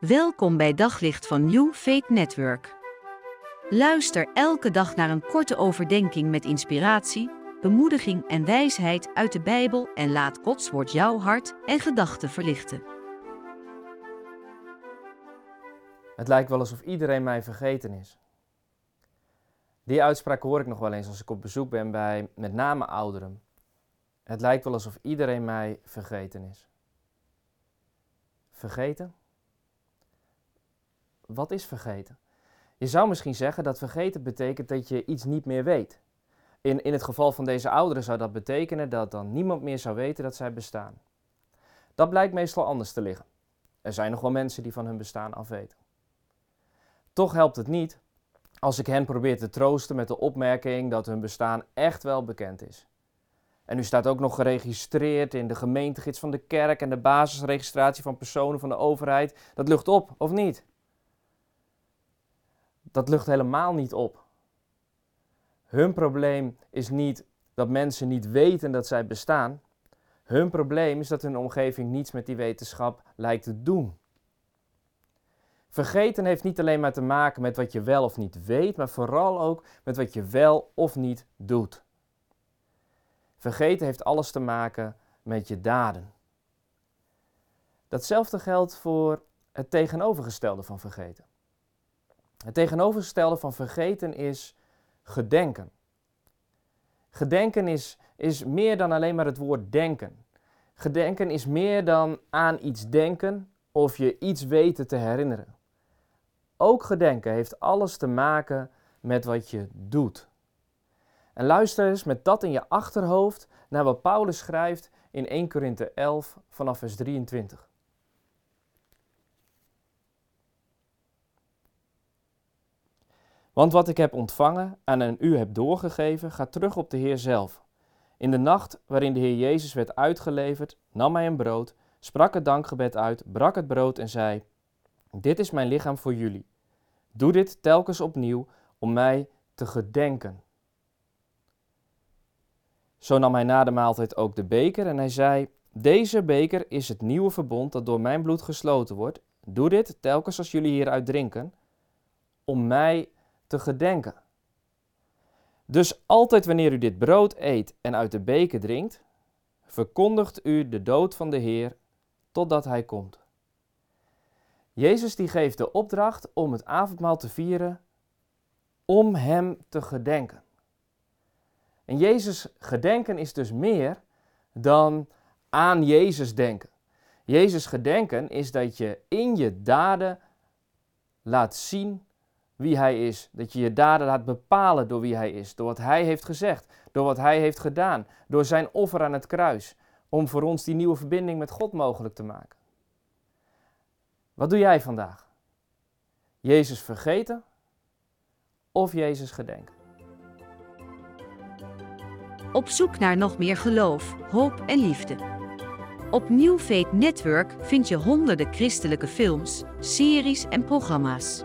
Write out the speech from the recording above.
Welkom bij Daglicht van New Faith Network. Luister elke dag naar een korte overdenking met inspiratie, bemoediging en wijsheid uit de Bijbel en laat Gods woord jouw hart en gedachten verlichten. Het lijkt wel alsof iedereen mij vergeten is. Die uitspraak hoor ik nog wel eens als ik op bezoek ben bij met name ouderen. Het lijkt wel alsof iedereen mij vergeten is. Vergeten? Wat is vergeten? Je zou misschien zeggen dat vergeten betekent dat je iets niet meer weet. In, in het geval van deze ouderen zou dat betekenen dat dan niemand meer zou weten dat zij bestaan. Dat blijkt meestal anders te liggen. Er zijn nog wel mensen die van hun bestaan afweten. Toch helpt het niet als ik hen probeer te troosten met de opmerking dat hun bestaan echt wel bekend is. En u staat ook nog geregistreerd in de gemeentegids van de kerk en de basisregistratie van personen van de overheid. Dat lucht op, of niet? Dat lucht helemaal niet op. Hun probleem is niet dat mensen niet weten dat zij bestaan. Hun probleem is dat hun omgeving niets met die wetenschap lijkt te doen. Vergeten heeft niet alleen maar te maken met wat je wel of niet weet, maar vooral ook met wat je wel of niet doet. Vergeten heeft alles te maken met je daden. Datzelfde geldt voor het tegenovergestelde van vergeten. Het tegenovergestelde van vergeten is gedenken. Gedenken is, is meer dan alleen maar het woord denken. Gedenken is meer dan aan iets denken of je iets weten te herinneren. Ook gedenken heeft alles te maken met wat je doet. En luister eens met dat in je achterhoofd naar wat Paulus schrijft in 1 Korinthe 11 vanaf vers 23. Want wat ik heb ontvangen en aan u heb doorgegeven, gaat terug op de Heer zelf. In de nacht waarin de Heer Jezus werd uitgeleverd, nam hij een brood, sprak het dankgebed uit, brak het brood en zei: Dit is mijn lichaam voor jullie. Doe dit telkens opnieuw om mij te gedenken. Zo nam hij na de maaltijd ook de beker en hij zei: Deze beker is het nieuwe verbond dat door mijn bloed gesloten wordt. Doe dit telkens als jullie hieruit drinken, om mij te gedenken. Dus altijd wanneer u dit brood eet en uit de beker drinkt, verkondigt u de dood van de Heer totdat Hij komt. Jezus die geeft de opdracht om het avondmaal te vieren, om Hem te gedenken. En Jezus gedenken is dus meer dan aan Jezus denken. Jezus gedenken is dat je in je daden laat zien wie Hij is. Dat je je daden laat bepalen door wie Hij is. Door wat Hij heeft gezegd. Door wat Hij heeft gedaan. Door zijn offer aan het kruis. Om voor ons die nieuwe verbinding met God mogelijk te maken. Wat doe jij vandaag? Jezus vergeten of Jezus gedenken? Op zoek naar nog meer geloof, hoop en liefde. Op New Faith Network vind je honderden christelijke films, series en programma's.